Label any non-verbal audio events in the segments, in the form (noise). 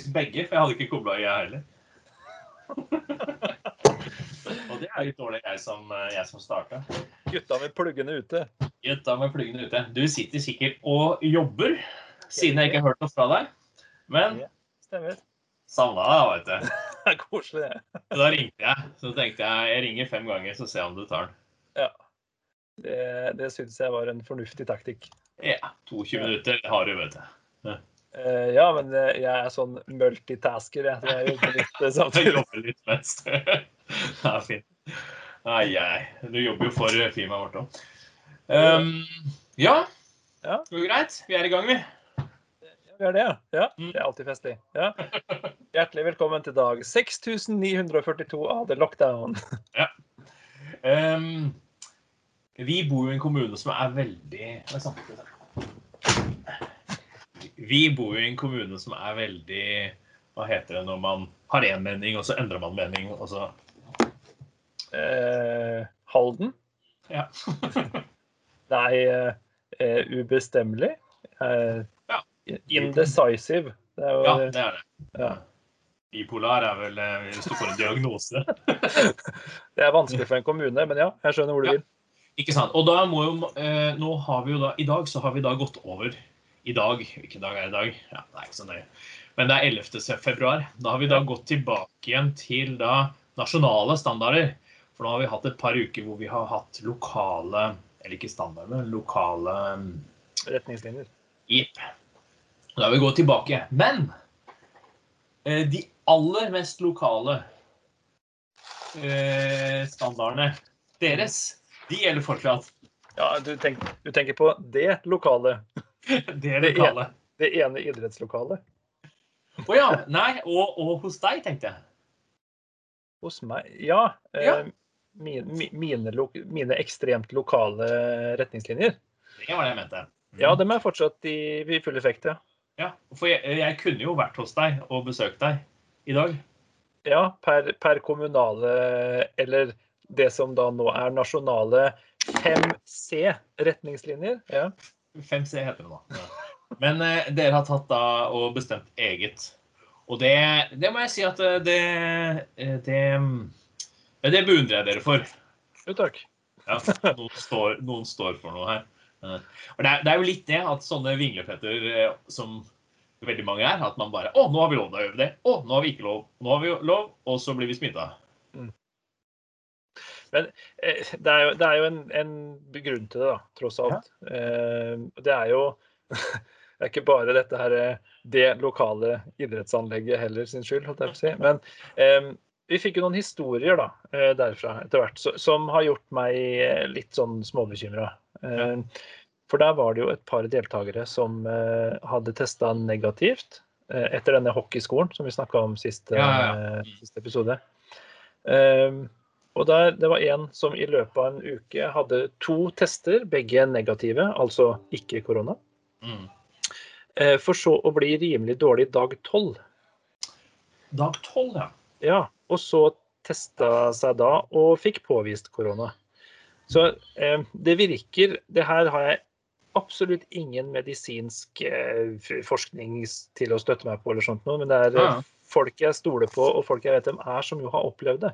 faktisk begge, for jeg hadde ikke kobla i, jeg heller. Og det er litt dårlig, jeg som, eh, jeg som starta. Gutta med pluggene ute. Gutta med pluggene ute. Du sitter sikkert og jobber, siden jeg ikke har hørt noe fra deg. Men Ja. Stemmer. savna deg, vet du. (laughs) Det er koselig, det. Da ringte jeg. Så tenkte jeg jeg ringer fem ganger, så ser jeg om du tar den. Det, det syns jeg var en fornuftig taktikk. Ja, 22 minutter har du, vet du. Eh, ja, men eh, jeg er sånn multitasker, jeg. Så jeg jobber litt eh, (laughs) samtidig. jobber litt mens. Det er fint. Ai, ai. Du jobber jo for firmaet vårt òg. Um, ja. Ja. Det går greit. Vi er i gang, vi. Vi er det, ja. ja. Mm. Det er alltid festlig. Ja. Hjertelig velkommen til dag 6942 av The Lockdown. (laughs) Um, vi bor jo i en kommune som er veldig. Vi bor jo i en kommune som er veldig Hva heter det når man har én mening, og så endrer man mening, og så Eh, Halden? Ja. (laughs) Nei, eh, eh, ubestemmelig. Eh, Ja. Indecisive. Det er jo Ja, det er det. Ja. Bipolar er vel eh, hvis du får en diagnose. (laughs) Det er vanskelig for en kommune, men ja, jeg skjønner hvor du Ja. vil. Ikke sant. Og da må jo eh, Nå har vi jo da I dag så har vi da gått over I dag Hvilken dag er det i dag? Ja, det er ikke så nøye. Men det er 11. februar. Da har vi da gått tilbake igjen til da nasjonale standarder. For nå har vi hatt et par uker hvor vi har hatt lokale Eller ikke standarder, men lokale mm, Retningslinjer. Jepp. Da har vi gått tilbake. Men eh, de aller mest lokale eh, standardene deres, de gjelder fortsatt. Ja, du, tenker, du tenker på det lokale. Det er Det ene. Det ene idrettslokalet. Å ja. Nei, og, og hos deg, tenkte jeg. Hos meg Ja. eh, Ja. Mine, mine, mine ekstremt lokale retningslinjer. Det var det jeg mente. Ja, dem er fortsatt i, i full effekt, ja. Ja, For jeg, jeg kunne jo vært hos deg og besøkt deg i dag. Ja, per, per kommunale, eller det som da nå er nasjonale 5C-retningslinjer. Ja. 5C heter det da. Men eh, dere har tatt da og bestemt eget. Og det, det må jeg si at eh, det eh, Det, det beundrer jeg dere for. Jo, takk. Ja, noen, står, noen står for noe her. Eh, Og det er, det er jo litt det at sånne vinglepetter eh, som veldig mange er, at man bare Å, nå har vi lov til å gjøre det. Å, nå har vi ikke lov. Nå har vi lov, og så blir vi smitta. Eh, Det er jo, det er jo en, en grunn til det, da, tross alt. Ja. Det er jo (laughs) det er ikke bare dette her, eh, det lokale idrettsanlegget heller sin skyld, holdt jeg på å si. Men eh, vi fikk jo noen historier da, eh, derfra etter hvert som har gjort meg eh, litt sånn småbekymra. Eh, For der var det jo et par deltakere som eh, hadde testa negativt eh, etter denne hockeyskolen som vi snakka om siste, Ja, ja, eh, siste episode. Eh, og der, Det var en som i løpet av en uke hadde to tester, begge negative, altså ikke korona. Mm. Eh, For så å bli rimelig dårlig dag tolv. Dag tolv, ja. Ja, og så testa seg da og fikk påvist korona. Så eh, det virker Det her har jeg absolutt ingen medisinsk eh, forskning til å støtte meg på, eller sånt noe, men det er eh, Ja, ja. folk jeg stoler på, og folk jeg vet hvem er, som jo har opplevd det.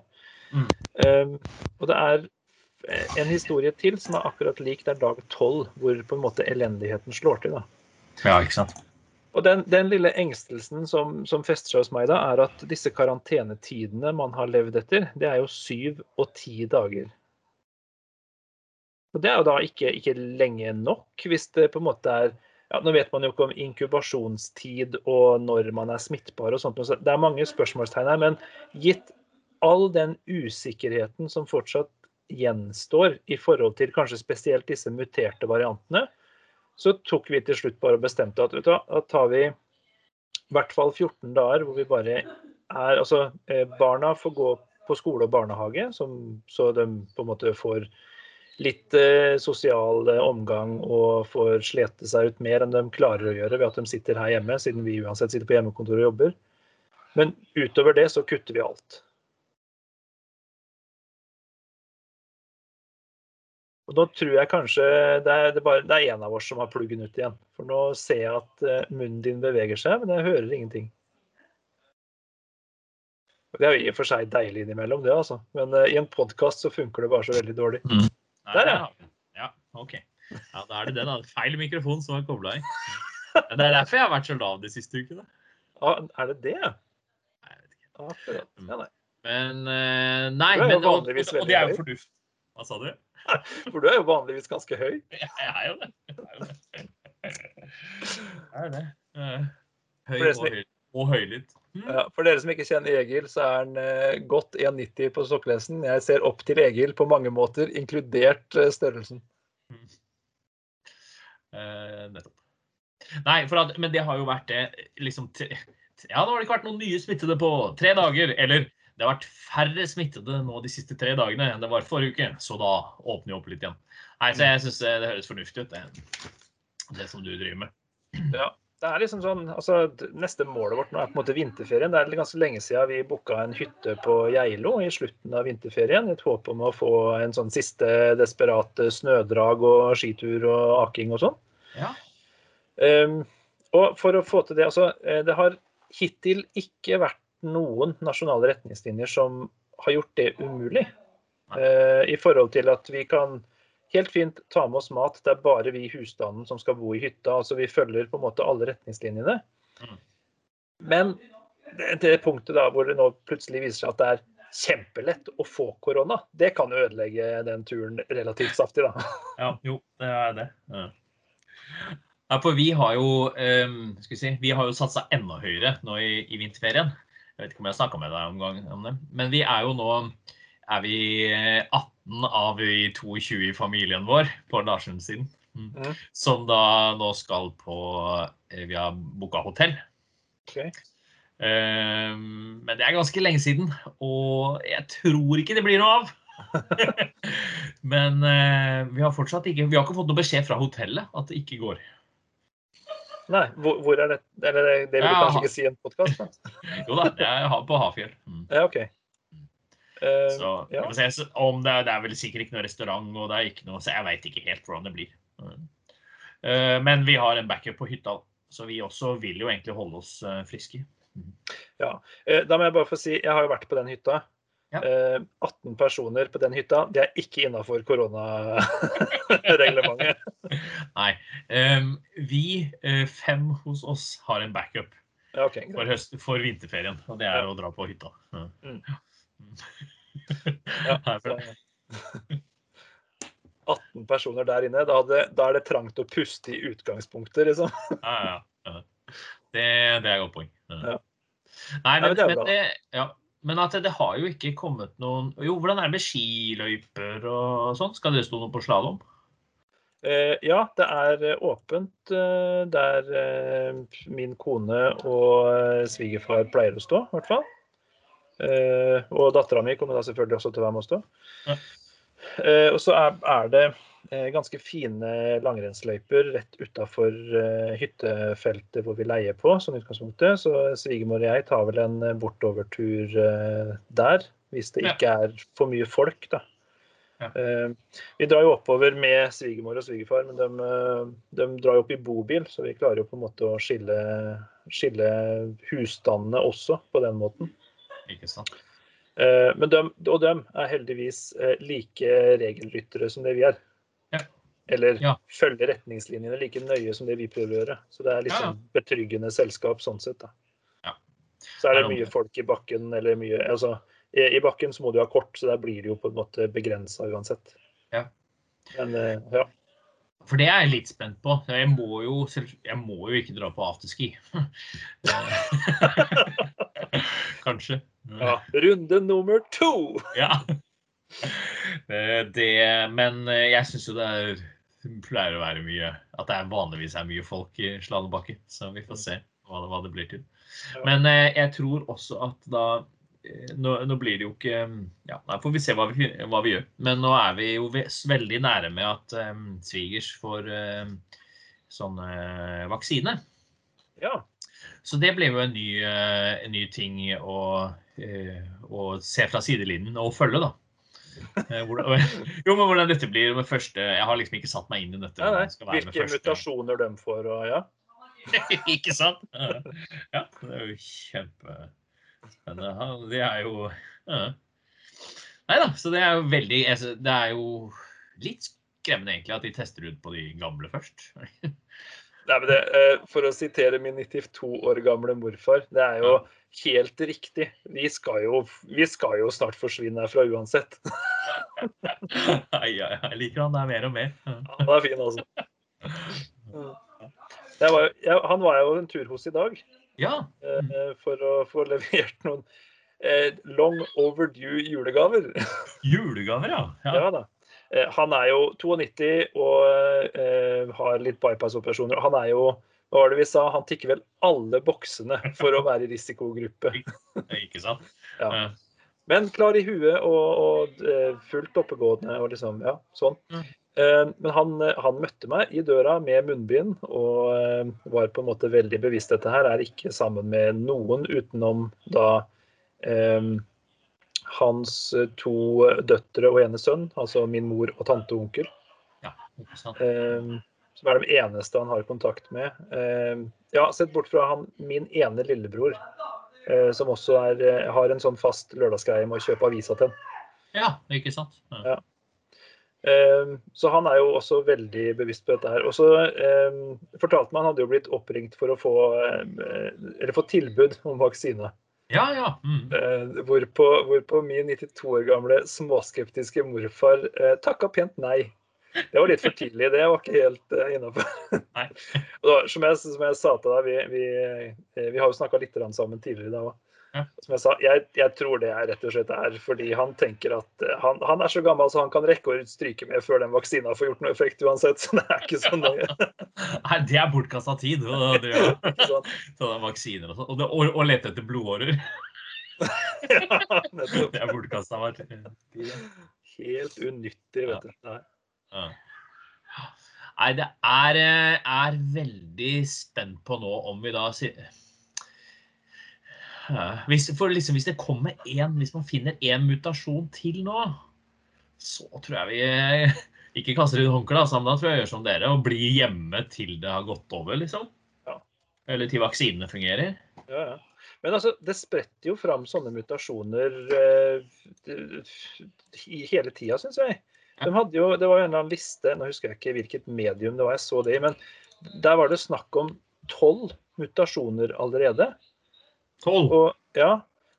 Mm. Um, og det er en historie til som er akkurat lik. Det er dag tolv, hvor på en måte elendigheten slår til. da. Ja, ikke sant. Og den, den lille engstelsen som, som fester seg hos meg da, er at disse karantenetidene man har levd etter, det er jo syv og ti dager. Og det er jo da ikke, ikke lenge nok, hvis det på en måte er ja, Nå vet man jo ikke om inkubasjonstid og når man er smittbar og sånt. så Det er mange spørsmålstegn her, men gitt all den usikkerheten som fortsatt gjenstår i forhold til kanskje spesielt disse muterte variantene, så tok vi til slutt bare og bestemte at da tar vi i hvert fall 14 dager hvor vi bare er Altså, eh, barna får gå på skole og barnehage, som, så de på en måte får litt eh, sosial eh, omgang og får slete seg ut mer enn de klarer å gjøre ved at de sitter her hjemme, siden vi uansett sitter på hjemmekontor og jobber. Men utover det så kutter vi alt. Og nå tror jeg kanskje det er, det, bare, det er en av oss som har pluggen ut igjen. For nå ser jeg at eh, munnen din beveger seg, men jeg hører ingenting. Det er jo i og for seg deilig innimellom, det, altså. Men uh, i en podkast så funker det bare så veldig dårlig. Nei, Der, ja. ja. OK. Ja, da er det det, da. Feil mikrofon som er kobla i. Det er derfor jeg har vært så lav de siste ukene. Ah, er det det? Nei, jeg vet ikke. Ah, Ja, nei. Men uh, Nei, det er jo men, og, og, og det er jo fornuft. Hva sa du? For du er jo vanligvis ganske høy. Jeg er jo det. Jeg er jo det. Det. Eh, Høy og, høy, og høylytt. Mm. Ja, for dere som ikke kjenner Egil, så er han eh, godt 1,90 på stokklesen. Jeg ser opp til Egil på mange måter, inkludert eh, størrelsen. Eh, nettopp. Nei, for at, men det har jo vært det liksom tre, Ja, nå har det ikke vært noen nye smittede på tre dager. Eller det har vært færre smittede nå de siste tre dagene enn det var forrige uke. Så da åpner vi opp litt igjen. Nei, så jeg syns det høres fornuftig ut, det, det som du driver med. Ja. Det er liksom sånn, altså Neste målet vårt nå er på en måte vinterferien. Det er ganske lenge siden vi booka en hytte på Geilo i slutten av vinterferien. I et håp om å få en sånn siste desperat eh, snødrag og skitur og aking og sånn. Ja. Um, og for å få til det, altså eh, Det har hittil ikke vært noen nasjonale retningslinjer som har gjort det umulig. Eh, I forhold til at vi kan helt fint ta med oss mat. Det er bare vi i husstanden som skal bo i hytta. altså Vi følger på en måte alle retningslinjene. Mm. Men det, det punktet da hvor det nå plutselig viser seg at det er kjempelett å få korona, det kan jo ødelegge den turen relativt saftig, da. (laughs) Ja, jo, det er det. Ja. Ja, for vi har jo, um, vi si, har jo satsa enda høyere nå i, i vinterferien. Jeg vet ikke om jeg har snakka med deg om, gang, om det. Men vi er jo nå er vi eh, 18 av vi 22 i familien vår på Larsen-siden. Mm. Mhm. Som da nå skal på eh, Vi har booka hotell. Okay. Um, men det er ganske lenge siden, og jeg tror ikke det blir noe av. (laughs) (laughs) men uh, vi har fortsatt ikke Vi har ikke fått noe beskjed fra hotellet at det ikke går. Nei, hvor, hvor er det? Eller det, det vil du Ja. kanskje ikke si i en podkast? (laughs) Jo da, det er på Hafjell. Mm. Ja, OK. Eh, Så, ja. se, om det, det er vel sikkert ikke noe restaurant, og det er ikke noe, så jeg veit ikke helt hvordan det blir. Mm. Eh, men vi har en backup på hytta, så vi også vil jo egentlig holde oss eh, friske. Ja, Da må jeg bare få si, jeg har jo vært på den hytta. Ja. Eh, 18 personer på den hytta. Det er ikke innafor koronareglementet. (laughs) Nei. ehm, vi eh, fem hos oss har en backup Ja, OK. for, høst, for vinterferien, og det er å dra på hytta. Ja. Mm. Ja, så- (laughs) 18 (laughs) personer der inne. Da, hadde, da er det trangt å puste i utgangspunktet, liksom. Ja, ja, ja. Det, det er et godt poeng. Ja. Ja. Nei, men men, det er men, bra. det, ja, men at det, har jo ikke kommet noen Jo, hvordan er det med skiløyper og sånn? Skal det stå noe på slalåm? Eh, ja, det er eh, åpent eh, der eh, min kone og svigerfar pleier å stå, i hvert fall. Eh, og dattera mi kommer da selvfølgelig også til å være med å stå. Ja. Eh, og så er, er det ganske fine langrennsløyper rett utafor eh, hyttefeltet hvor vi leier på, sånn utgangspunktet. Så svigermor og jeg tar vel en eh, bortovertur eh, der, hvis det ikke er for mye folk, da. Ja. Eh, vi drar jo oppover med svigermor og svigerfar, men de, eh, de drar jo opp i bobil, så vi klarer jo på en måte å skille, skille husstandene også på den måten. Ikke sant? Eh, Men de, og de er heldigvis eh, like regelryttere som det vi er. Eller Ja. følger retningslinjene like nøye som det vi prøver å gjøre. Så det er litt ja. sånn betryggende selskap sånn sett. da. Ja. Så er Det mye folk i bakken, eller mye altså, i, I bakken så må du ha kort, så der blir det jo på en måte begrensa uansett. Ja. Men eh, ja. For det er jeg litt spent på. Jeg må jo, jeg må jo ikke dra på afterski. (laughs) Kanskje. ja. Runde nummer to! Ja. Eh, Det, men eh, jeg syns jo det er, pleier å være mye At det er vanligvis er mye folk i slalåmbakke. Så vi får se hva det, hva det blir til. Men eh, jeg tror også at da eh, nå, nå blir det jo ikke Ja, da får vi se hva vi, hva vi gjør. Men nå er vi jo veldig nære med at um, svigers får eh, sånn eh, vaksine. Ja. Så det blir jo en ny, eh, en ny ting å, eh, å se fra sidelinjen og følge, da. Eh, hvordan, (laughs) jo, men hvordan dette blir med første Jeg har liksom ikke satt meg inn i dette. Nei, nei. Hvilke første- mutasjoner de får og ja. (laughs) ikke sant? (laughs) Ja, det er jo kjempespennende. Det er jo ja. Nei da, så det er jo veldig altså, Det er jo litt skremmende egentlig at de tester ut på de gamle først. Nei, men det, eh, for å sitere min 92 år gamle morfar, det er jo helt riktig. Vi skal jo, vi skal jo snart forsvinne herfra uansett. (laughs) Ai, ai, jeg liker han der mer og mer. Han er fin, altså. Var, jo- jeg, han var jeg jo en tur hos i dag Ja, eh, for å få levert noen eh, long overdue julegaver. julegaver, ja. ja. Ja da. Eh, Han er jo 92 og eh, har litt bypass-operasjoner. Han er jo hva var det vi sa? Han tikker vel alle boksene for å være i risikogruppe. (laughs) Ikke sant? (laughs) Ja. Men klar i huet og, og eh, fullt oppegående og liksom, ja, sånn. Mm. Men han, han møtte meg i døra med munnbind og var på en måte veldig bevisst. Dette her er ikke sammen med noen utenom da eh, hans to døtre og ene sønn, altså min mor og tante og onkel. ja, ikke? Eh, som er de eneste han har kontakt med. Eh, ja, sett bort fra han, min ene lillebror, eh, som også er, eh, har en sånn fast lørdagsgreie med å kjøpe avisa til. Ja, ikke sant? Ja. Eh, så han er jo også veldig bevisst på dette her. Og så eh, fortalte man han hadde jo blitt oppringt for å få, eh, eller få tilbud om vaksine. Ja, ja. Mm. Eh, hvorpå, hvorpå min 92 år gamle småskeptiske morfar eh, takka pent nei. Det var litt for tidlig. Det var ikke helt eh, innafor. (laughs) Som, som jeg sa til deg, vi, vi, eh, vi har jo snakka litt sammen tidligere i dag òg. Som jeg sa, jeg, jeg tror det er rett og slett er fordi han tenker at eh, han, han er så gammel så han kan rekke å stryke med før den vaksina får gjort noe effekt uansett. Så det er ikke så nøye. (laughs) Nei, det er bortkasta tid. Og (laughs) det er vaksiner og sånn. Og, og, lete etter blodårer. (laughs) Ja. Det er bortkasta Helt unyttig, vet du. Nei. Ja. Nei, det er, eh, er veldig spent på nå om vi da sier hvis, for liksom, hvis det kommer én Hvis man finner én mutasjon til nå, så tror jeg vi eh, ikke kaster inn håndkleet, altså, men da tror jeg jeg gjør som dere og blir hjemme til det har gått over, liksom. Ja. Eller til vaksinene fungerer. Ja, ja. Men altså, det spretter jo fram sånne mutasjoner uh, hele tida, syns jeg. De jo, det var jo en eller annen liste, nå husker jeg ikke hvilket medium det var jeg så det i, men der var det snakk om tolv mutasjoner allerede. Tolv. Ja,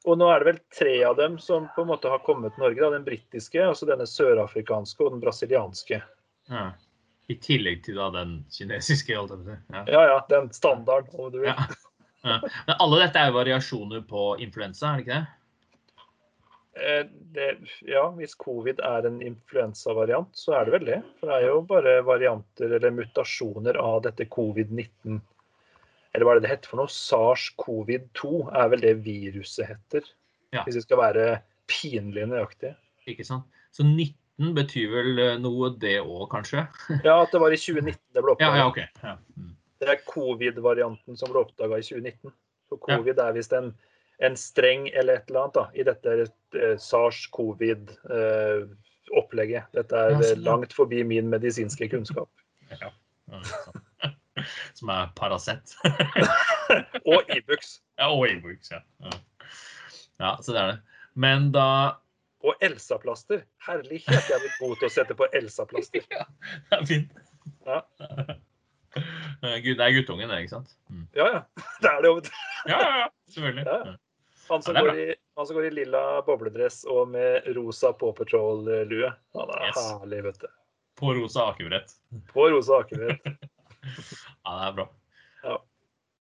og nå er det vel tre av dem som på en måte har kommet til Norge. Da, den britiske, altså denne sørafrikanske og den brasilianske. Ja. I tillegg til da den kinesiske. Ja. Ja ja, den standarden, om du vil. Ja. Ja. Men alle dette er jo variasjoner på influensa, er det ikke det? Eh, det, ja, hvis covid er en influensavariant, så er det vel det. For det er jo bare varianter eller mutasjoner av dette covid-19. Eller hva er det det heter for noe? SARS-CoV-2 er vel det viruset heter. Ja. Hvis vi skal være pinlig nøyaktige. Ikke sant? Så 19 betyr vel eh, noe det òg, kanskje? (laughs) Ja, at det var i 2019 det ble Ja, oppdaga. ja, OK. Ja. Mm. Det er covid-varianten som ble oppdaga i 2019. Så covid er visst en, en streng eller et eller annet da, i dette eh, SARS-covid-opplegget. Dette er Ja, eh, sånn, ja. langt forbi min medisinske kunnskap. Ja, sant. Som er Paracet. (laughs) Og Ibux. ja, og Ibux, ja. ja. Ja, så det er det. Men da Og Elsa-plaster. Herlighet, jeg er blitt god til å sette på Elsa-plaster. (laughs) Ja, det er fint. Ja. (laughs) Det er guttungen, det, ikke sant? Mm. Ja, ja. Det er det jo. Ja, ja, ja. Selvfølgelig. Ja. Han som, Ja, går i, han som går i lilla bobledress og med rosa Paw Patrol-lue. Han er Yes. herlig, vet du. På rosa akebrett. På rosa akebrett. (laughs) Ja, det er bra. Ja.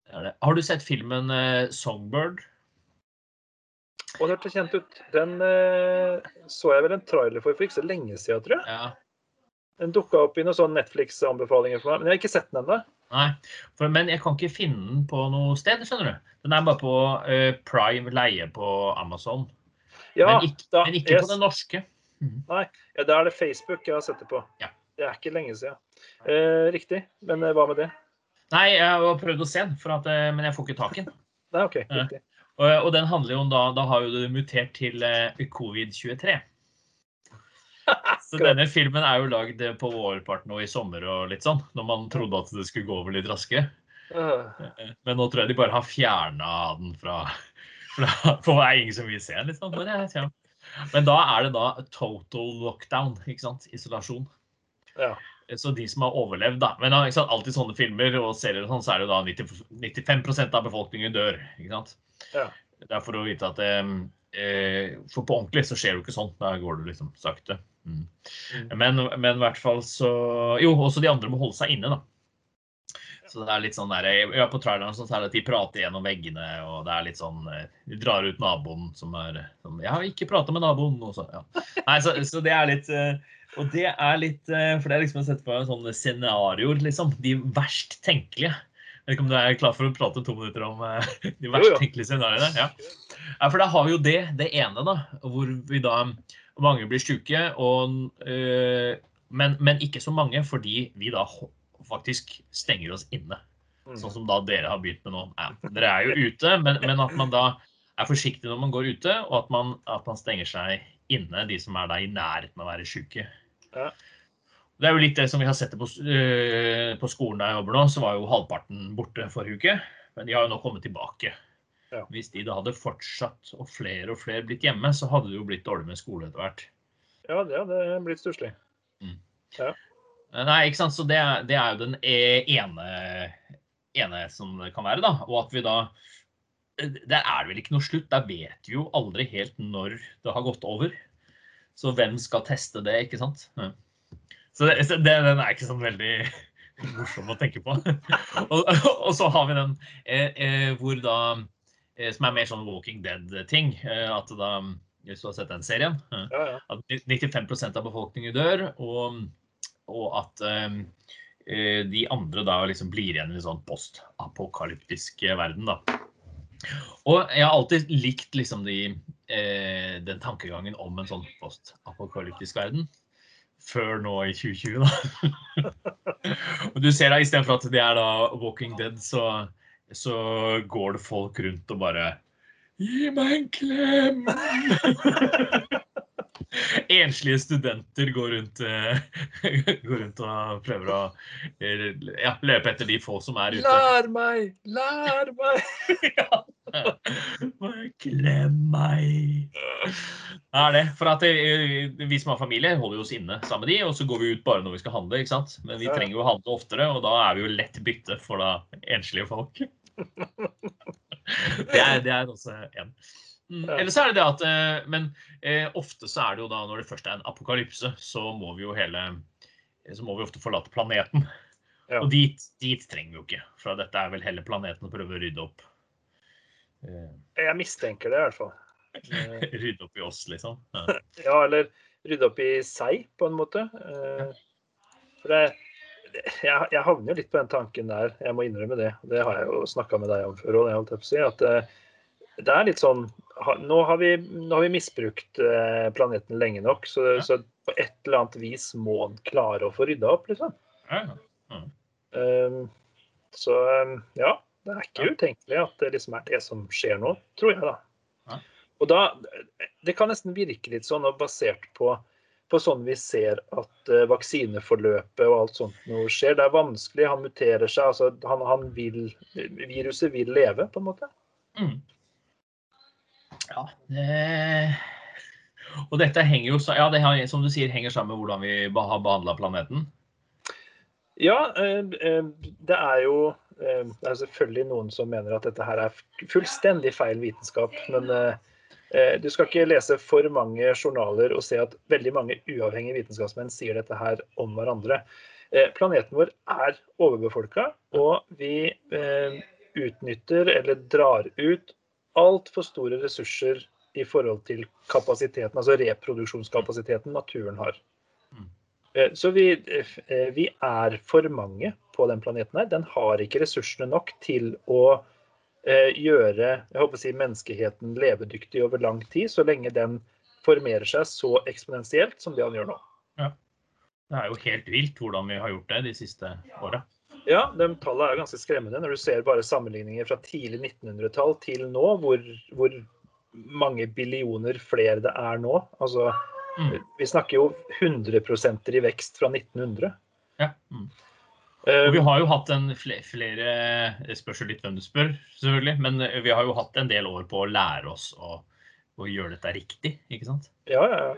Det er det. Har du sett filmen eh, 'Songbird'? Og det hørtes kjent ut. Den eh, så jeg vel en trailer for for ikke så lenge siden, tror jeg. Ja. Den dukka opp i noen sånne Netflix-anbefalinger for meg. Men jeg har ikke sett den ennå. Nei, for, men jeg kan ikke finne den på noe sted, skjønner du. Den er bare på eh, Prime leie på Amazon. Ja, men ikke, da, men ikke jeg, på den norske. ja, da er det Facebook jeg har sett det på. Ja. Det er ikke lenge siden. Eh, riktig. Men eh, hva med det? Nei, jeg har prøvd å se den, for at, eh, men jeg får ikke tak i den. Nei, OK. Ja. Riktig. Og, og den handler jo om da Da har jo det mutert til eh, covid-23. Så denne filmen er jo lagd på vårparten og i sommer og litt sånn, når man trodde at det skulle gå over litt raskere. Øh, Men nå tror jeg de bare har fjerna den fra, fra For det er ingen som vil se den. Liksom. Men da er det da total lockdown, ikke sant? Isolasjon. Ja. Så de som har overlevd, da. Men ikke sant? alltid sånne filmer og serier og sånn, så er det da 90, 95% av befolkningen dør. ikke sant? Ja. Det er for å vite at eh, eh, For på ordentlig så skjer det jo ikke sånn. Da går det liksom sakte. Mm. Mm. Men, men i hvert fall så Jo, også de andre må holde seg inne, da. Så det er litt sånn der, ja, På traileren så er det at de prater gjennom veggene, og det er litt sånn eh, De drar ut naboen som er sånn 'Jeg har ikke prata med naboen', og så ja. Nei, så, så det er litt eh, Og det er litt eh, For det er liksom å sette på sånne scenarioer, liksom. De verst tenkelige. Jeg vet ikke om du er klar for å prate to minutter om eh, de verst Jo, jo. tenkelige scenarioene? Ja. ja, for da har vi jo det, det ene, da, hvor vi da mange blir syke, og, eh, men, men ikke så mange, fordi vi da faktisk stenger oss inne. Mm. Sånn som da dere har begynt med nå. Ja, dere er jo ute, men, men at man da er forsiktig når man går ute, og at man, at man stenger seg inne, de som er da i nærheten av å være syke. Ja. Det er jo litt det som vi har sett på, øh, på skolen der jeg jobber nå, så var jo halvparten borte forrige uke. Men de har jo nå kommet tilbake. Ja. Hvis de da hadde fortsatt, og flere og flere blitt hjemme, så hadde det jo blitt dårlig med skole etter hvert. Ja, det hadde blitt stusslig. Nei, ikke sant? Så det, det er jo den e- ene, ene som det kan være, da. Og at vi da Der er det vel ikke noe slutt. Der vet vi jo aldri helt når det har gått over. Så hvem skal teste det, ikke sant? Ja. Så det, det, den er ikke sånn veldig (laughs) morsom å tenke på. (laughs) og, og så har vi den eh, eh, hvor da eh, Som er mer sånn Walking Dead-ting. Eh, at da Hvis du har sett den serien. Ja, ja. at 95% av befolkningen dør, og, og at eh, de andre da liksom blir igjen i en sånn postapokalyptisk verden. da. Og jeg har alltid likt liksom de, eh, den tankegangen om en sånn postapokalyptisk verden. Før nå i 2020, da. (laughs) og du ser da istedenfor at det er da Walking Dead, så, så går det folk rundt og bare Gi meg en klem! (laughs) Enslige studenter går rundt, eh, går rundt og prøver å eh, ja, løpe etter de få som er ute. Lær meg! Lær meg! (laughs) Bare Klem meg. Det er det. For at det, vi som har familie, holder oss inne sammen med de, og så går vi ut bare når vi skal handle. ikke sant? Men vi trenger jo å handle oftere, og da er vi jo lett bytte for da enslige folk. (laughs) Det er, det er også en. Mm, Eller så er det det at eh, Men eh, ofte så er det jo da når det først er en apokalypse, så må vi jo hele Så må vi ofte forlate planeten. Ja. Og dit, dit trenger vi jo ikke. For dette er vel heller planeten å prøve å rydde opp. Eh, Jeg mistenker det, i hvert fall. Eh, rydde opp i oss, liksom. Ja. Ja, eller rydde opp i seg, på en måte. Eh, For det, jeg, jeg havner jo litt på den tanken der, jeg må innrømme det. Det har jeg jo snakka med deg om før òg. At eh, det er litt sånn Nå har vi, nå har vi misbrukt planeten lenge nok, så, Ja. så på et eller annet vis må den klare å få rydda opp, liksom. Ja, ja. Eh, Så eh, ja, det er ikke utenkelig at det liksom er det som skjer nå, tror jeg, da. Og da Det kan nesten virke litt sånn, og basert på, på sånn vi ser at uh, vaksineforløpet og alt sånt noe skjer. Det er vanskelig, han muterer seg. altså han, han vil, Viruset vil leve, på en måte. Mm. Ja, det Og dette henger jo Ja, det har, som du sier, henger sammen med hvordan vi har behandla planeten. Ja, eh, eh, det er jo Det er selvfølgelig noen som mener at dette her er fullstendig feil vitenskap. Men du skal ikke lese for mange journaler og se at veldig mange uavhengige vitenskapsmenn sier dette her om hverandre. Eh, Planeten vår er overbefolka, og vi eh, utnytter eller drar ut altfor store ressurser i forhold til kapasiteten, altså reproduksjonskapasiteten naturen har. Eh, Så vi, eh, vi er for mange på den planeten her. Den har ikke ressursene nok til å eh, gjøre jeg håper å si, menneskeheten levedyktig over lang tid, så lenge den formerer seg så eksponentielt som det han gjør nå. Ja. Det er jo helt vilt hvordan vi har gjort det de siste åra. Ja, de tallene er ganske skremmende når du ser bare sammenligninger fra tidlig 1900-tall til nå, hvor, hvor mange billioner flere det er nå. Altså, Mm. Vi snakker jo 100% i vekst fra 1900. Ja. Mm. Eh, Og vi har jo hatt en flere, flere Det spørs jo litt hvem du spør, selvfølgelig. Men vi har jo hatt en del år på å lære oss å, å gjøre dette riktig, ikke sant? Ja, ja, ja.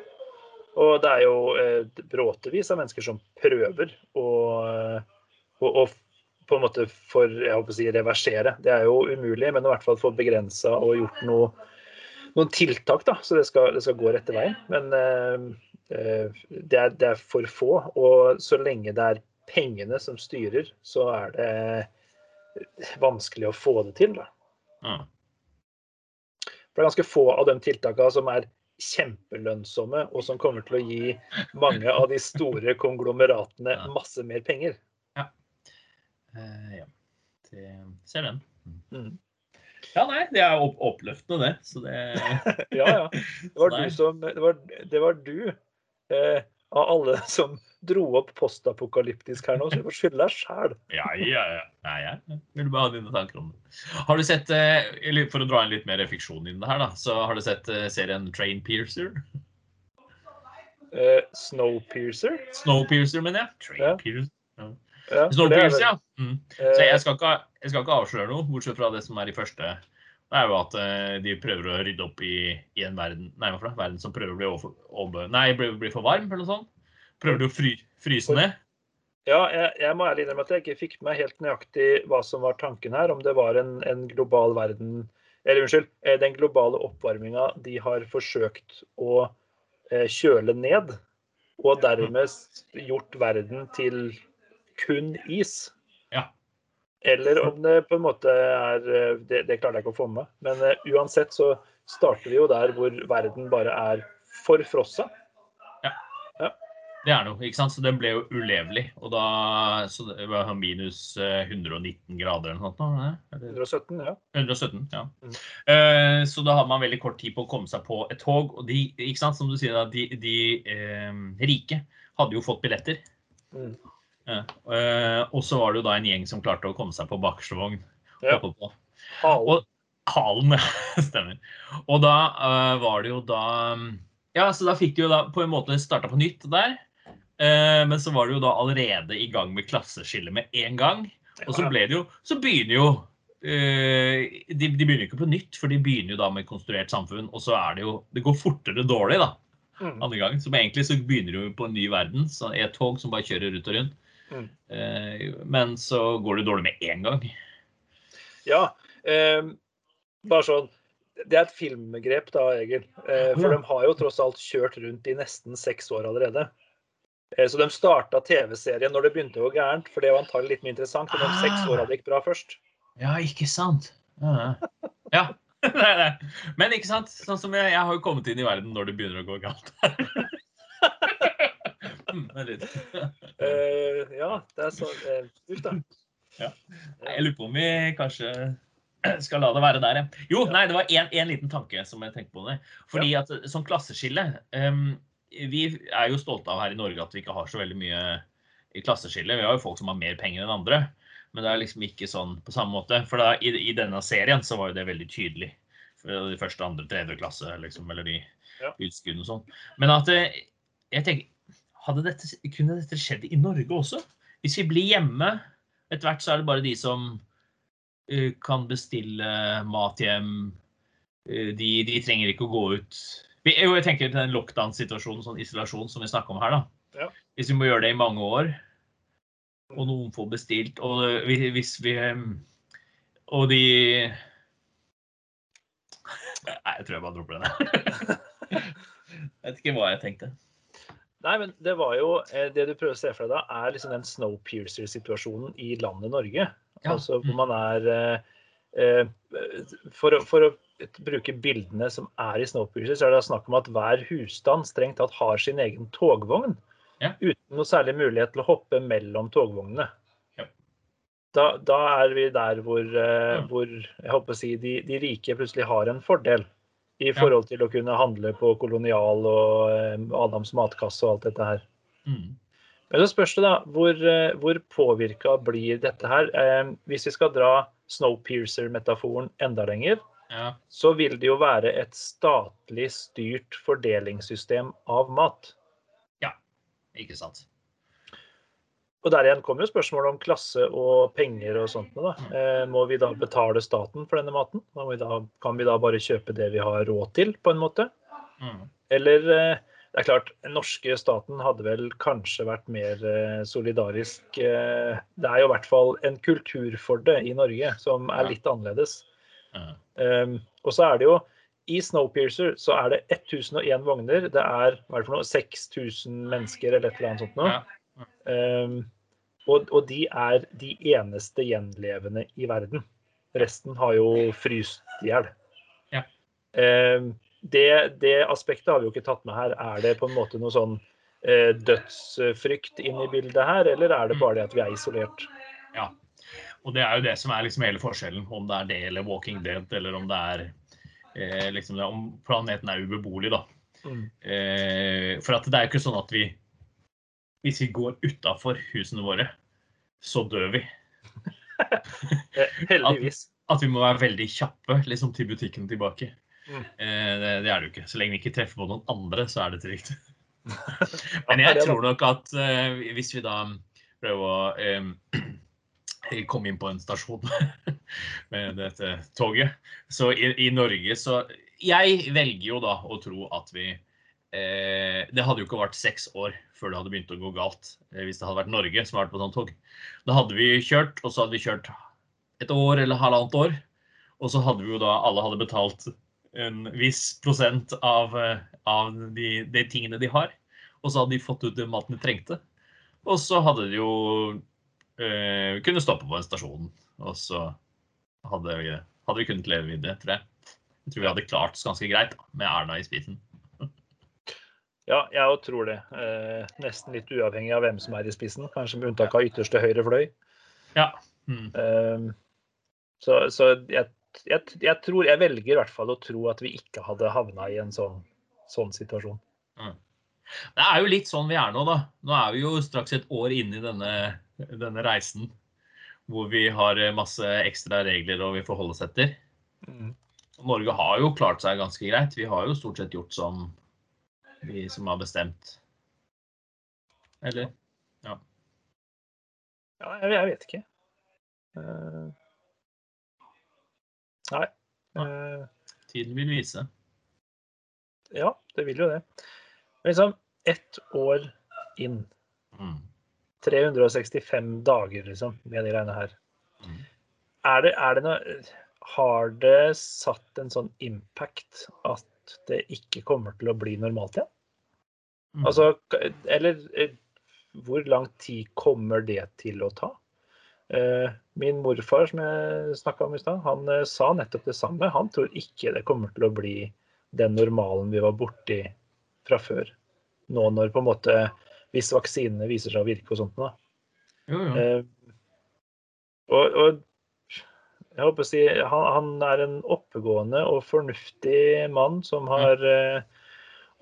Og det er jo eh, bråtevis av mennesker som prøver å, å, å på en måte for jeg håper å si, reversere. Det er jo umulig, men i hvert fall få begrensa og gjort noe, noen tiltak, da, så det skal, det skal gå rette veien. Men eh, eh, det, er, det er for få. Og så lenge det er pengene som styrer, så er det vanskelig å få det til. da. Mm. For det er ganske få av de tiltakene som er kjempelønnsomme, og som kommer til å gi mange av de store konglomeratene masse mer penger. Eh, ja. Det, ser den. Mm. Ja, nei, det er opp, oppløftende, det. Så det (laughs) Ja, ja. Det var du som Det var, det var du eh, av alle som dro opp postapokalyptisk her nå, så du får skylde deg sjæl. Ja, ja, ja. Nei, jeg vil bare ha dine tanker om det. Har du sett, eh, For å dra inn litt mer fiksjon inn i det her, da, så har du sett eh, serien Train Piercer? Eh, Snowpiercer. Snowpiercer, mener jeg. Trainpiercer. Ja. Ja, er Snowpiercer, ja. Mm. Så jeg skal, ikke, jeg skal ikke avsløre noe, bortsett fra det som er i første. Det er jo at de prøver å rydde opp i, i en verden Nei, for det? Verden som prøver å bli, over, over, nei, bli, bli for varm, eller noe sånt. Prøver du å fry, fryse ned. Ja, jeg, jeg må ærlig innrømme at jeg ikke fikk med helt nøyaktig hva som var tanken her. Om det var en, en global verden Eller unnskyld, eh, den globale oppvarminga de har forsøkt å eh, kjøle ned. Og dermed gjort verden til kun is. Ja. Eller om det på en måte er eh, Det, det klarte jeg ikke å få med. Men uansett så starter vi jo der hvor verden bare er forfrossa. Det er noe, ikke sant? Så den ble jo ulevelig. Og da, så det var minus eh, 119 grader eller noe sånt. nå, 117, ja. 117, ja. Mm. Uh, så da hadde man veldig kort tid på å komme seg på et tog. Og de, ikke sant, som du sier, da, de, de uh, rike hadde jo fått billetter. Mm. Eh, og så var det jo da en gjeng som klarte å komme seg på bakerste vogn. Ja. på. Halen. Og halen, (laughs) stemmer. Og da eh, var det jo da Ja, så da fikk de jo da på en måte starta på nytt der. Eh, men så var det jo da allerede i gang med klasseskille med en gang. Og så ble det jo Så begynner jo eh, de, de begynner jo ikke på nytt, for de begynner jo da med konstruert samfunn. Og så er det jo Det går fortere dårlig, da. Mm. Andre gang. Så egentlig så begynner jo på en ny verden. Så et tog som bare kjører rundt og rundt. Mm. Eh, men så går det dårlig med en gang. Ja. Eh, bare sånn Det er et filmgrep da, Egil. For de har jo tross alt kjørt rundt i nesten seks år allerede. Eh, så de starta TV-serien når det begynte å gå gærent, for det var antagelig litt mer interessant enn de seks Ah. åra det gikk bra først. Ja, ikke sant? Ja. ja. (laughs) er det. Men ikke sant? Sånn som jeg, jeg har jo kommet inn i verden når det begynner å gå galt. (laughs) Eh, ja, det er så uh, ut, da. Ja. Jeg lurer på om vi kanskje skal la det være der, ja. Jo, nei, det var en, liten tanke som jeg tenkte på det. Fordi at sånn klasseskille em, Vi er jo stolte av her i Norge at vi ikke har så veldig mye i klasseskille. Vi har jo folk som har mer penger enn andre. Men det er liksom ikke sånn på samme måte. For da, i, i denne serien så var jo det veldig tydelig. For de første, andre, tredje klasse, liksom, eller de Ja. utskuddene og sånn. Men at eh, jeg tenker dette, Kunne dette skjedd i Norge også? Hvis vi blir hjemme Etter hvert så er det bare de som uh, kan bestille mat hjem. Uh, de, de trenger ikke å gå ut. Vi, jo, jeg tenker til den lockdown-situasjonen, sånn isolasjon som vi snakker om her. da. Ja. Hvis vi må gjøre det i mange år, og noen får bestilt, og hvis vi eh, Og de Nei, jeg tror jeg bare dropper den. (laughs) jeg vet ikke hva jeg tenkte. Nei, men det var jo eh, Det du prøver å se for deg da, er liksom den Snowpiercer-situasjonen i landet Norge. Ja. Altså hvor man er eh, eh, for, å, for å bruke bildene som er i Snowpiercer, så er det snakk om at hver husstand strengt tatt har sin egen togvogn. Ja. Uten noe særlig mulighet til å hoppe mellom togvognene. Ja. Da, da er vi der hvor, uh, Ja. hvor jeg håper å si, de, de rike plutselig har en fordel. I forhold til å kunne handle på Kolonial og eh, Adams matkasse og alt dette her. Mm. Men så spørs det da, hvor, eh, hvor påvirka blir dette her? Eh, hvis vi skal dra Snowpiercer-metaforen enda lenger, Ja. så vil det jo være et statlig styrt fordelingssystem av mat. Ja, Ikke sant. Og der igjen kommer jo spørsmålet om klasse og penger og sånt. Da. Eh, må vi da betale staten for denne maten? Vi da, kan vi da bare kjøpe det vi har råd til, på en måte? Mm. Eller eh, det er klart, den norske staten hadde vel kanskje vært mer eh, solidarisk. Det er jo i hvert fall en kultur for det i Norge som er litt annerledes. Um, og så er det jo i Snowpiercer så er det 1001 vogner. Det er hva er det for noe, 6000 mennesker eller et eller annet sånt noe. Um, og, og de er de eneste gjenlevende i verden. Resten har jo fryst i hjel. Ja. Um, det, det aspektet har vi jo ikke tatt med her. Er det på en måte noe sånn uh, dødsfrykt inn i bildet her, eller er det bare det at vi er isolert? Ja. Og det er jo det som er liksom hele forskjellen, om det er det eller Walking Dead, eller om det er eh, liksom om planeten er ubeboelig, da. Mm. Eh, for at det er jo ikke sånn at vi Hvis vi går utafor husene våre, så dør vi. (laughs) Eh, heldigvis. At vi må være veldig kjappe liksom, til butikken tilbake. Mm. Eh, det, det er det jo ikke. Så lenge vi ikke treffer på noen andre, så er det trygt. (laughs) Men jeg tror nok at eh, hvis vi da prøver å eh, kom inn på en stasjon (laughs) med dette toget, så i, i Norge så Jeg velger jo da å tro at vi eh, Det hadde jo ikke vært seks år før det hadde begynt å gå galt eh, hvis det hadde vært Norge som hadde vært på sånt tog. Da hadde vi kjørt, og så hadde vi kjørt et år eller halvannet år. Og så hadde vi jo da Alle hadde betalt en viss prosent av, eh, av de, de tingene de har. Og så hadde de fått ut den maten de trengte. Og så hadde de jo eh, kunne stoppe på en stasjon. Og så hadde vi, hadde vi kunnet leve videre, tror jeg. Jeg tror vi hadde klart oss ganske greit da, med Erna i spisen. (laughs) Ja, jeg òg tror det. Eh, nesten litt uavhengig av hvem som er i spissen. Kanskje med unntak av ytterste høyre fløy. Ja. Mm. Eh, så så jeg, jeg, jeg tror Jeg velger i hvert fall å tro at vi ikke hadde havna i en sånn, sånn situasjon. Det er jo litt sånn vi er nå, da. Nå er vi jo straks et år inne i denne, denne reisen. Hvor vi har masse ekstra regler og vi forholder oss etter. Mm. Norge har jo klart seg ganske greit. Vi har jo stort sett gjort som vi som har bestemt. Eller? Ja, jeg, jeg vet ikke. Uh... nei. Uh... Tiden vil vise. ja, det vil jo det. Men liksom ett år inn. Mm. 365 dager, liksom, med de greiene her. Mm. Er det, er det noe Har det satt en sånn impact at det ikke kommer til å bli normalt igjen? Mm. Altså, eller hvor lang tid kommer det til å ta? Eh, Min morfar, som jeg snakka om i stad, han eh, sa nettopp det samme. Han tror ikke det kommer til å bli den normalen vi var borti fra før. Nå når på en måte Hvis vaksinene viser seg å virke og sånt. Da. Jo, jo. Eh, og, og jeg håper å si han, han er en oppegående og fornuftig mann som har eh,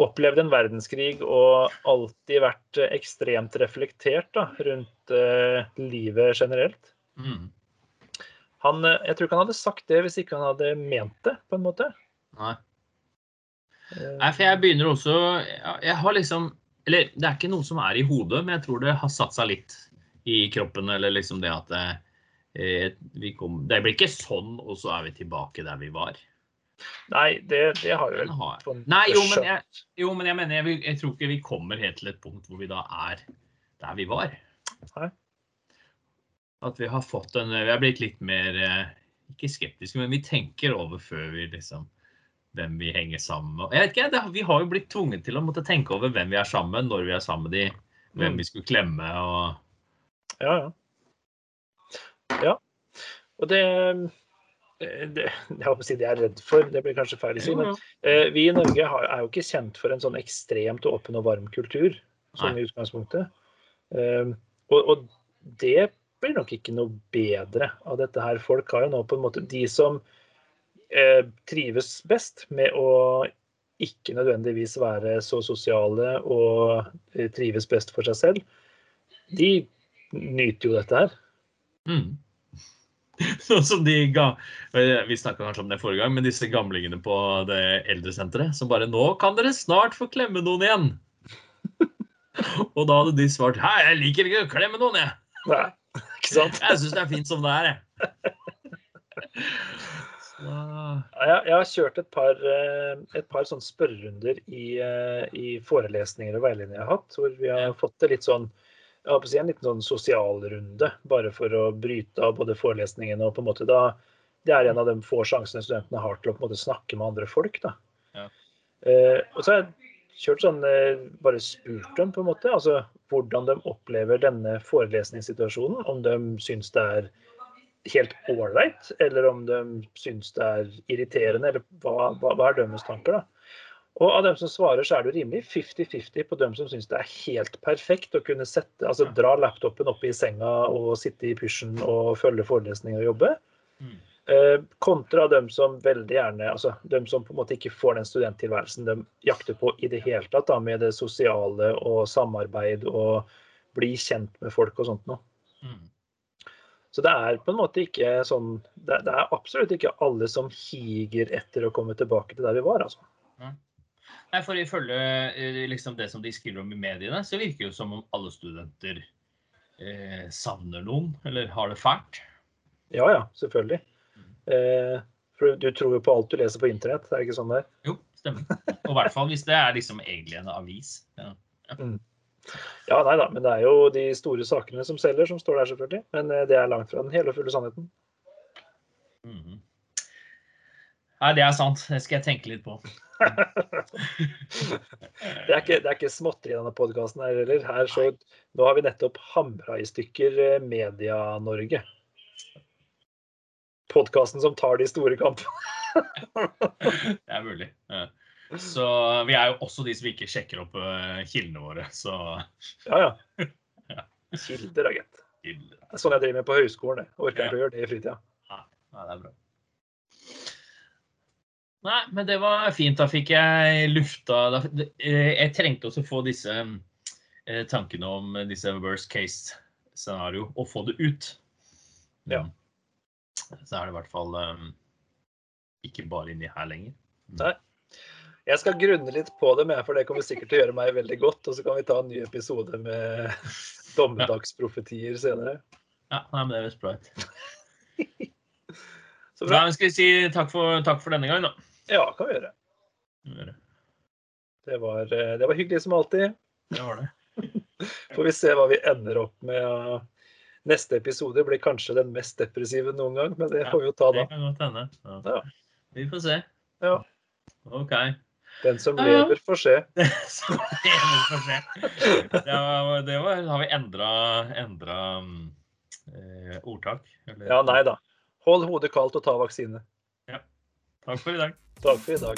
opplevd en verdenskrig og alltid vært eh, ekstremt reflektert da, rundt eh, livet generelt. Mm. Han, eh, jeg tror ikke han hadde sagt det hvis ikke han hadde ment det, på en måte. Nei. Eh, Nei, for jeg begynner også jeg- Jeg har liksom Eller det er ikke noe som er i hodet, men jeg tror det har satt seg litt i kroppen. Eller liksom det at eh, vi kom, Det blir ikke sånn, og så er vi tilbake der vi var. Nei, det, det har vi vel har- Nei, jo, men jeg, jo, men jeg mener jeg, jeg tror ikke vi kommer helt til et punkt hvor vi da er der vi var. Nei. At vi har fått en Vi har blitt litt mer eh, Ikke skeptiske, men vi tenker over før vi liksom Hvem vi henger sammen med. Jeg vet ikke, det, Vi har jo blitt tvunget til å måtte tenke over hvem vi er sammen når vi er sammen med de, hvem Mm. vi skulle klemme og Ja, ja. Ja. Og det, det Jeg håper å si det jeg er redd for, det blir kanskje feil å si. Men eh, vi i Norge har, er jo ikke kjent for en sånn ekstremt åpen og varm kultur, sånn i utgangspunktet. Eh, og, og det blir nok ikke noe bedre av dette her. Folk har jo nå på en måte De som eh, trives best med å ikke nødvendigvis være så sosiale og eh, trives best for seg selv, de nyter jo dette her. Mm. (laughs) Sånn som de ga Vi snakka kanskje om det forrige gang, men disse gamlingene på det eldresenteret som bare 'Nå kan dere snart få klemme noen igjen'. (laughs) Og da hadde de svart 'Hei, jeg liker ikke å klemme noen, jeg'. Nei, ikke sant? Jeg syns det er fint som det er, jeg. (laughs) Jeg, jeg har kjørt et par, eh, et par sånne spørrerunder i, eh, i forelesninger og veiledninger jeg har hatt, hvor vi har fått det litt sånn jeg håper å si en liten sånn sosialrunde, bare for å bryte av både forelesningene og på en måte da Det er en av de få sjansene studentene har til å på en måte snakke med andre folk. da. Ja. Eh, og så har jeg kjørt sånn, eh, bare spurt dem på en måte, altså hvordan de opplever denne forelesningssituasjonen. Om de syns det er helt ålreit, eller om de syns det er irriterende, eller hva, hva, hva er deres tanker, da. Og av dem som svarer, så er det jo rimelig 50-50 på dem som syns det er helt perfekt å kunne sette, altså dra laptopen opp i senga og sitte i pysjen og følge forelesninger og jobbe. mm. Eh, kontra dem som veldig gjerne altså dem som på en måte ikke får den studenttilværelsen de jakter på i det hele tatt, da, med det sosiale og samarbeid og bli kjent med folk og sånt noe. Mm. Så det er på en måte ikke sånn Det, det er absolutt ikke alle som higer etter å komme tilbake til der vi var, altså. Nei, for ifølge eh, liksom det som de skriver om i mediene, så virker det jo som om alle studenter eh, savner noen, eller har det fælt. Ja ja, selvfølgelig. Eh, for du tror jo på alt du leser på internett, er det ikke sånn det er? Jo, stemmer. Og i hvert fall hvis det er liksom egentlig en avis. Ja. Ja, nei da, men det er jo de store sakene som selger, som står der, selvfølgelig. Men eh, det er langt fra den hele og fulle sannheten. Mhm. Nei, det er sant. Det skal jeg tenke litt på. (laughs) Det er ikke, det er ikke småtteri i denne podkasten her heller. Her så, nå har vi nettopp hamra i stykker eh, Media-Norge. Podkasten som tar de store kampene. (laughs) Det er mulig. Ja. Så vi er jo også de som ikke sjekker opp eh, kildene våre. Så Ja, ja. (laughs) Ja. Kilder, da, gitt. Det er sånn jeg driver med på høyskolen. Jeg orker ikke å gjøre det i fritida. Nei, det er bra. Nei, men det var fint. Da fikk jeg lufta eh, Jeg trengte også få disse eh, tankene om disse worst case-scenario, og få det ut. Ja. Så er det i hvert fall ikke bare inni her lenger. Nei. Jeg skal grunne litt på det, med, for det kommer sikkert til å gjøre meg veldig godt. Og så kan vi ta en ny episode med (laughs) dommedagsprofetier senere. Ja, nei, men det høres bra ut. (laughs) Så Da bra. skal vi si takk for, takk for denne gang, da. Ja, kan vi gjøre. Det. Det var, eh, det var hyggelig som alltid. Det var det. (laughs) Får vi se hva vi ender opp med. Neste episode blir kanskje den mest depressive noen gang, men det får vi jo ta da. Det kan godt hende. Ja. Ja. Vi får se. Ja. OK. (laughs) Den som lever, får se. som. Det, var, har vi endra eh, ordtak. Eller? Ja, nei da. Hold hodet kaldt og ta vaksine. Ja. Takk for i dag. Takk for i dag.